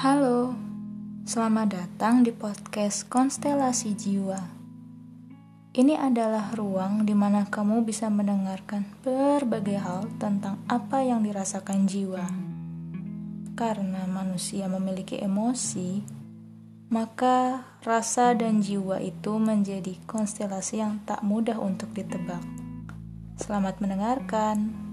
Halo, selamat datang di podcast Konstelasi Jiwa. Ini adalah ruang di mana kamu bisa mendengarkan berbagai hal tentang apa yang dirasakan jiwa. Karena manusia memiliki emosi, maka rasa dan jiwa itu menjadi konstelasi yang tak mudah untuk ditebak. Selamat mendengarkan.